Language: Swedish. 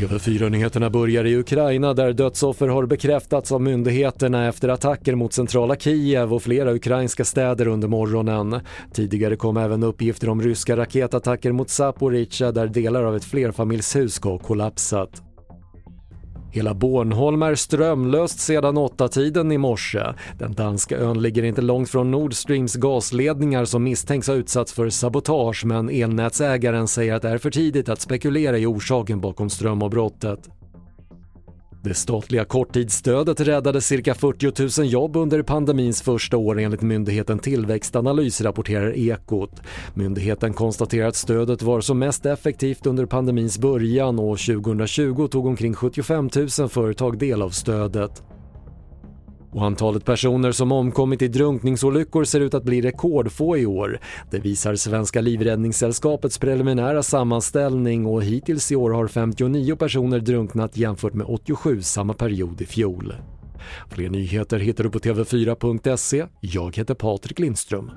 TV4-nyheterna börjar i Ukraina där dödsoffer har bekräftats av myndigheterna efter attacker mot centrala Kiev och flera ukrainska städer under morgonen. Tidigare kom även uppgifter om ryska raketattacker mot Zaporizjzja där delar av ett flerfamiljshus ska ha kollapsat. Hela Bornholm är strömlöst sedan åtta tiden i morse. Den danska ön ligger inte långt från Nord Streams gasledningar som misstänks ha utsatts för sabotage men elnätsägaren säger att det är för tidigt att spekulera i orsaken bakom strömavbrottet. Det statliga korttidsstödet räddade cirka 40 000 jobb under pandemins första år enligt myndigheten Tillväxtanalys, rapporterar Ekot. Myndigheten konstaterar att stödet var som mest effektivt under pandemins början och 2020 tog omkring 75 000 företag del av stödet. Och antalet personer som omkommit i drunkningsolyckor ser ut att bli rekordfå i år. Det visar Svenska Livräddningssällskapets preliminära sammanställning och hittills i år har 59 personer drunknat jämfört med 87 samma period i fjol. Fler nyheter hittar du på TV4.se. Jag heter Patrik Lindström.